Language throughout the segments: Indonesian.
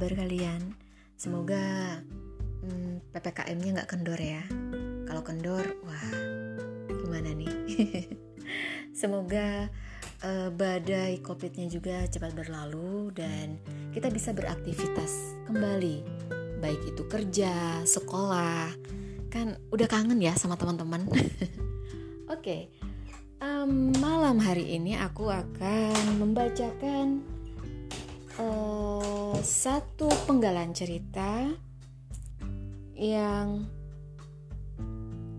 kabar kalian? Semoga hmm, PPKM-nya nggak kendor ya. Kalau kendor, wah gimana nih? Semoga uh, badai COVID-nya juga cepat berlalu dan kita bisa beraktivitas kembali, baik itu kerja, sekolah, kan udah kangen ya sama teman-teman. Oke, okay. um, malam hari ini aku akan membacakan uh, satu penggalan cerita yang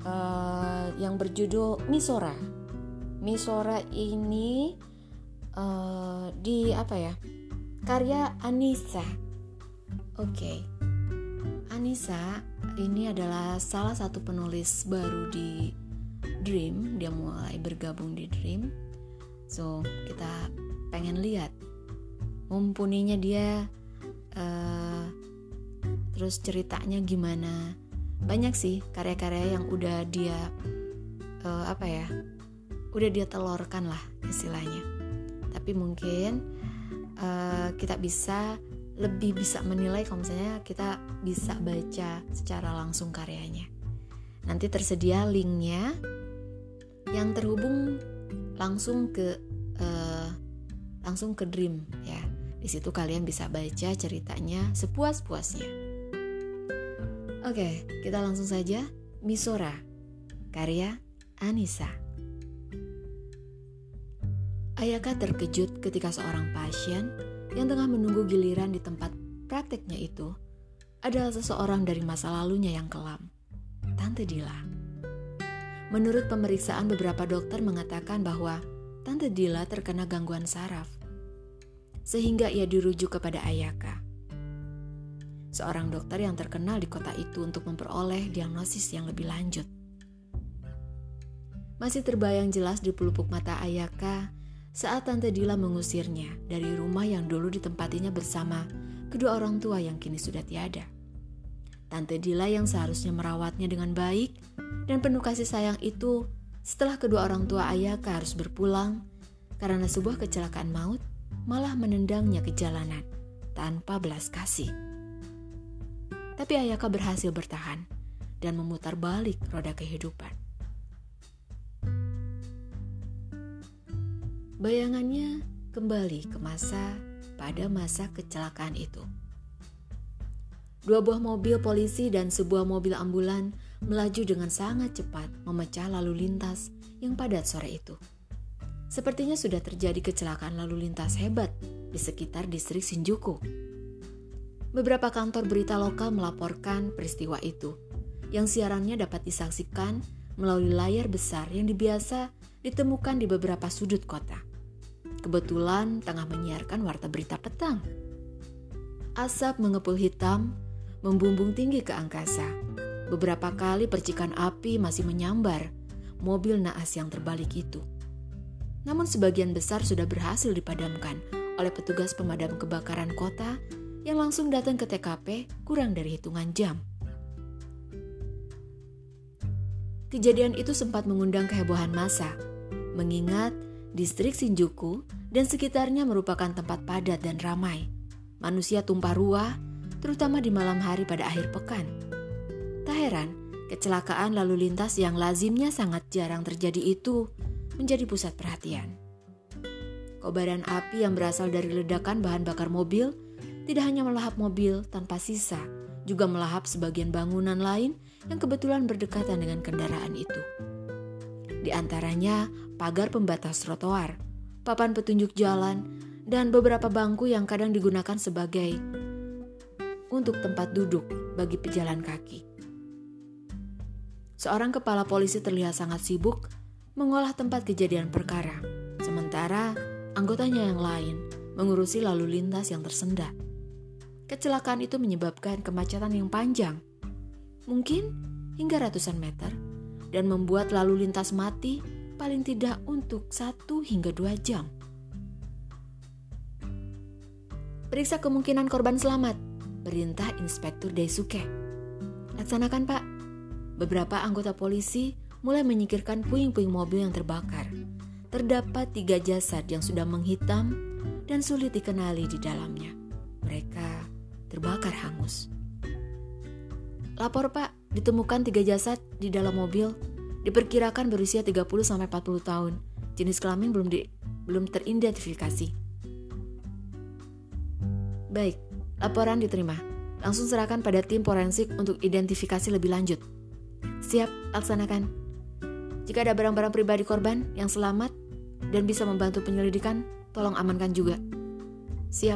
uh, yang berjudul Misora. Misora ini uh, di apa ya? Karya Anissa. Oke. Okay. Anissa ini adalah salah satu penulis baru di Dream. Dia mulai bergabung di Dream. So, kita pengen lihat mumpuninya dia uh, terus ceritanya gimana? Banyak sih karya-karya yang udah dia uh, apa ya udah dia telurkan lah istilahnya. Tapi mungkin uh, kita bisa lebih bisa menilai kalau misalnya kita bisa baca secara langsung karyanya. Nanti tersedia linknya yang terhubung langsung ke uh, langsung ke Dream ya di situ kalian bisa baca ceritanya sepuas-puasnya. Oke, kita langsung saja. Misora, karya Anissa. Ayaka terkejut ketika seorang pasien yang tengah menunggu giliran di tempat prakteknya itu adalah seseorang dari masa lalunya yang kelam, Tante Dila. Menurut pemeriksaan beberapa dokter mengatakan bahwa Tante Dila terkena gangguan saraf sehingga ia dirujuk kepada Ayaka. Seorang dokter yang terkenal di kota itu untuk memperoleh diagnosis yang lebih lanjut. Masih terbayang jelas di pelupuk mata Ayaka saat Tante Dila mengusirnya dari rumah yang dulu ditempatinya bersama kedua orang tua yang kini sudah tiada. Tante Dila yang seharusnya merawatnya dengan baik dan penuh kasih sayang itu setelah kedua orang tua Ayaka harus berpulang karena sebuah kecelakaan maut malah menendangnya ke jalanan tanpa belas kasih. Tapi Ayaka berhasil bertahan dan memutar balik roda kehidupan. Bayangannya kembali ke masa pada masa kecelakaan itu. Dua buah mobil polisi dan sebuah mobil ambulan melaju dengan sangat cepat memecah lalu lintas yang padat sore itu. Sepertinya sudah terjadi kecelakaan lalu lintas hebat di sekitar distrik Shinjuku. Beberapa kantor berita lokal melaporkan peristiwa itu, yang siarannya dapat disaksikan melalui layar besar yang dibiasa ditemukan di beberapa sudut kota. Kebetulan tengah menyiarkan warta berita petang. Asap mengepul hitam, membumbung tinggi ke angkasa. Beberapa kali percikan api masih menyambar mobil naas yang terbalik itu namun sebagian besar sudah berhasil dipadamkan oleh petugas pemadam kebakaran kota yang langsung datang ke TKP kurang dari hitungan jam. Kejadian itu sempat mengundang kehebohan massa, mengingat distrik Shinjuku dan sekitarnya merupakan tempat padat dan ramai. Manusia tumpah ruah, terutama di malam hari pada akhir pekan. Tak heran, kecelakaan lalu lintas yang lazimnya sangat jarang terjadi itu menjadi pusat perhatian. Kobaran api yang berasal dari ledakan bahan bakar mobil tidak hanya melahap mobil tanpa sisa, juga melahap sebagian bangunan lain yang kebetulan berdekatan dengan kendaraan itu. Di antaranya pagar pembatas trotoar, papan petunjuk jalan, dan beberapa bangku yang kadang digunakan sebagai untuk tempat duduk bagi pejalan kaki. Seorang kepala polisi terlihat sangat sibuk mengolah tempat kejadian perkara, sementara anggotanya yang lain mengurusi lalu lintas yang tersendat. Kecelakaan itu menyebabkan kemacetan yang panjang, mungkin hingga ratusan meter, dan membuat lalu lintas mati paling tidak untuk satu hingga dua jam. Periksa kemungkinan korban selamat, perintah Inspektur Daisuke. Laksanakan pak. Beberapa anggota polisi mulai menyingkirkan puing-puing mobil yang terbakar. Terdapat tiga jasad yang sudah menghitam dan sulit dikenali di dalamnya. Mereka terbakar hangus. Lapor pak, ditemukan tiga jasad di dalam mobil, diperkirakan berusia 30-40 tahun. Jenis kelamin belum, di, belum teridentifikasi. Baik, laporan diterima. Langsung serahkan pada tim forensik untuk identifikasi lebih lanjut. Siap, laksanakan. Jika ada barang-barang pribadi korban yang selamat dan bisa membantu penyelidikan, tolong amankan juga. Siap.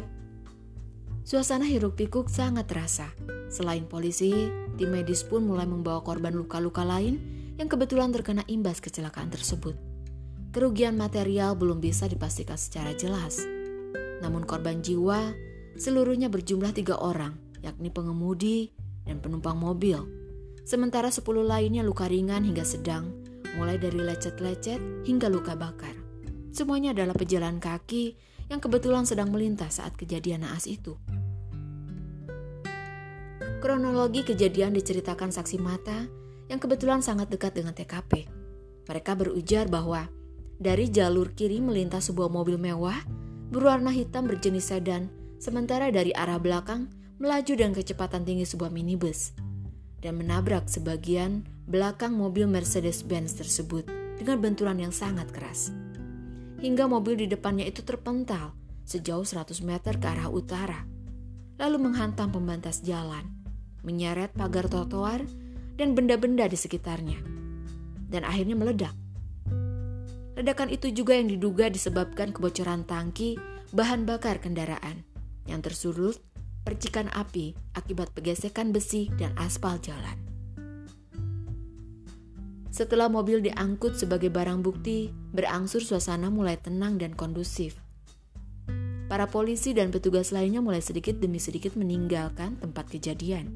Suasana hiruk pikuk sangat terasa. Selain polisi, tim medis pun mulai membawa korban luka-luka lain yang kebetulan terkena imbas kecelakaan tersebut. Kerugian material belum bisa dipastikan secara jelas. Namun korban jiwa seluruhnya berjumlah tiga orang, yakni pengemudi dan penumpang mobil. Sementara sepuluh lainnya luka ringan hingga sedang, mulai dari lecet-lecet hingga luka bakar. Semuanya adalah pejalan kaki yang kebetulan sedang melintas saat kejadian naas itu. Kronologi kejadian diceritakan saksi mata yang kebetulan sangat dekat dengan TKP. Mereka berujar bahwa dari jalur kiri melintas sebuah mobil mewah berwarna hitam berjenis sedan, sementara dari arah belakang melaju dengan kecepatan tinggi sebuah minibus dan menabrak sebagian belakang mobil Mercedes-Benz tersebut dengan benturan yang sangat keras hingga mobil di depannya itu terpental sejauh 100 meter ke arah utara, lalu menghantam pembatas jalan, menyeret pagar trotoar dan benda-benda di sekitarnya, dan akhirnya meledak. Ledakan itu juga yang diduga disebabkan kebocoran tangki bahan bakar kendaraan yang tersulut percikan api akibat pegesekan besi dan aspal jalan. Setelah mobil diangkut sebagai barang bukti, berangsur suasana mulai tenang dan kondusif. Para polisi dan petugas lainnya mulai sedikit demi sedikit meninggalkan tempat kejadian.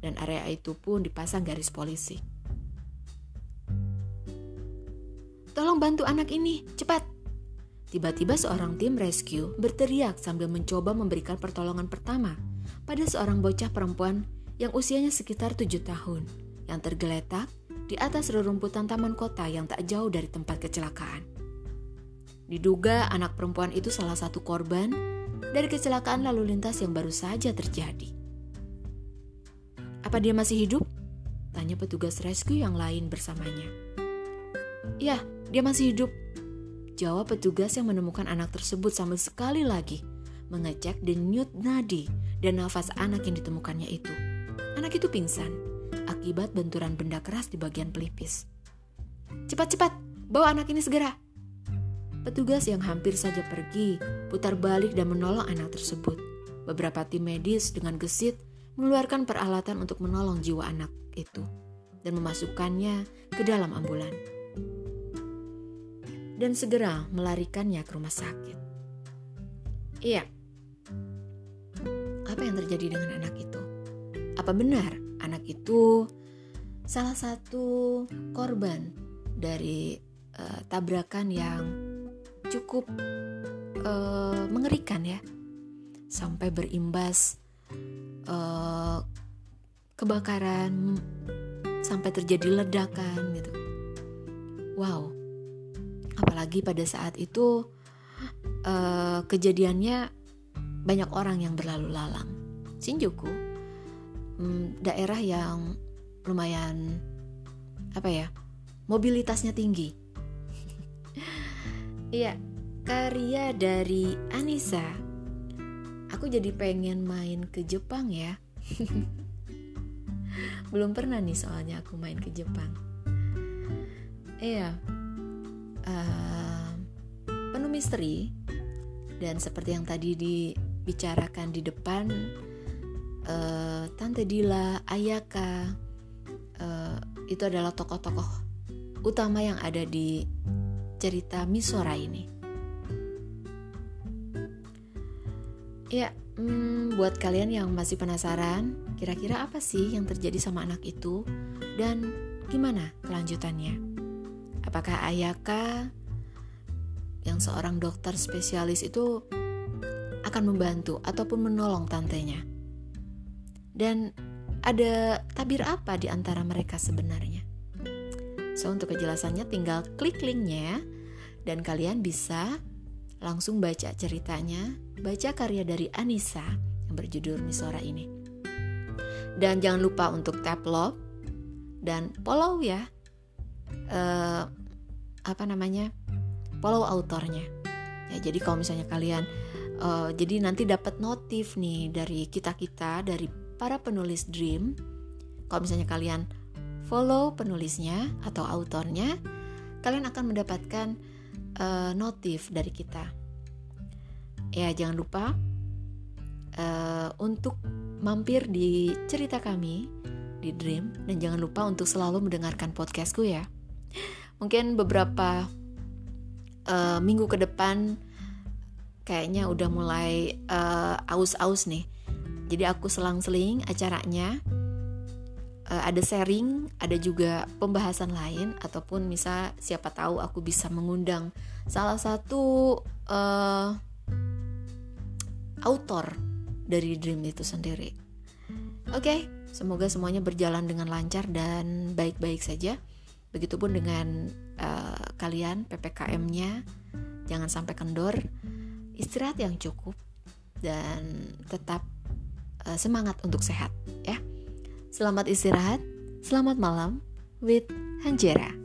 Dan area itu pun dipasang garis polisi. Tolong bantu anak ini, cepat! Tiba-tiba seorang tim rescue berteriak sambil mencoba memberikan pertolongan pertama pada seorang bocah perempuan yang usianya sekitar tujuh tahun yang tergeletak di atas rerumputan taman kota yang tak jauh dari tempat kecelakaan. Diduga anak perempuan itu salah satu korban dari kecelakaan lalu lintas yang baru saja terjadi. Apa dia masih hidup? Tanya petugas rescue yang lain bersamanya. Ya, dia masih hidup. Jawab petugas yang menemukan anak tersebut sambil sekali lagi mengecek denyut nadi dan nafas anak yang ditemukannya itu. Anak itu pingsan akibat benturan benda keras di bagian pelipis. Cepat-cepat, bawa anak ini segera. Petugas yang hampir saja pergi putar balik dan menolong anak tersebut. Beberapa tim medis dengan gesit mengeluarkan peralatan untuk menolong jiwa anak itu dan memasukkannya ke dalam ambulan. Dan segera melarikannya ke rumah sakit. Iya. Apa yang terjadi dengan anak itu? Apa benar anak itu salah satu korban dari uh, tabrakan yang cukup uh, mengerikan ya. Sampai berimbas uh, kebakaran sampai terjadi ledakan gitu. Wow. Apalagi pada saat itu uh, kejadiannya banyak orang yang berlalu lalang. Shinjuku hmm, daerah yang lumayan apa ya mobilitasnya tinggi. Iya, karya dari Anissa. Aku jadi pengen main ke Jepang ya. Belum pernah nih soalnya aku main ke Jepang. Iya, uh, penuh misteri dan seperti yang tadi dibicarakan di depan uh, Tante Dila, Ayaka, uh, itu adalah tokoh-tokoh utama yang ada di cerita Misora ini. Ya, hmm, buat kalian yang masih penasaran, kira-kira apa sih yang terjadi sama anak itu dan gimana kelanjutannya? Apakah Ayaka yang seorang dokter spesialis itu akan membantu ataupun menolong tantenya? Dan ada tabir apa di antara mereka sebenarnya? So, untuk kejelasannya tinggal klik linknya dan kalian bisa langsung baca ceritanya, baca karya dari Anissa yang berjudul Misora ini. Dan jangan lupa untuk tap love dan follow ya. Uh, apa namanya? Follow autornya. Ya, jadi kalau misalnya kalian uh, jadi nanti dapat notif nih dari kita-kita dari para penulis dream. Kalau misalnya kalian follow penulisnya atau autornya, kalian akan mendapatkan uh, notif dari kita. Ya, jangan lupa uh, untuk mampir di cerita kami di Dream dan jangan lupa untuk selalu mendengarkan podcastku ya. Mungkin beberapa uh, minggu ke depan kayaknya udah mulai aus-aus nih. Jadi aku selang-seling acaranya uh, ada sharing, ada juga pembahasan lain ataupun misal siapa tahu aku bisa mengundang salah satu uh, autor dari Dream itu sendiri. Oke, okay, semoga semuanya berjalan dengan lancar dan baik-baik saja. Begitupun dengan uh, kalian PPKM-nya, jangan sampai kendor, istirahat yang cukup dan tetap uh, semangat untuk sehat ya. Selamat istirahat, selamat malam with Hanjera.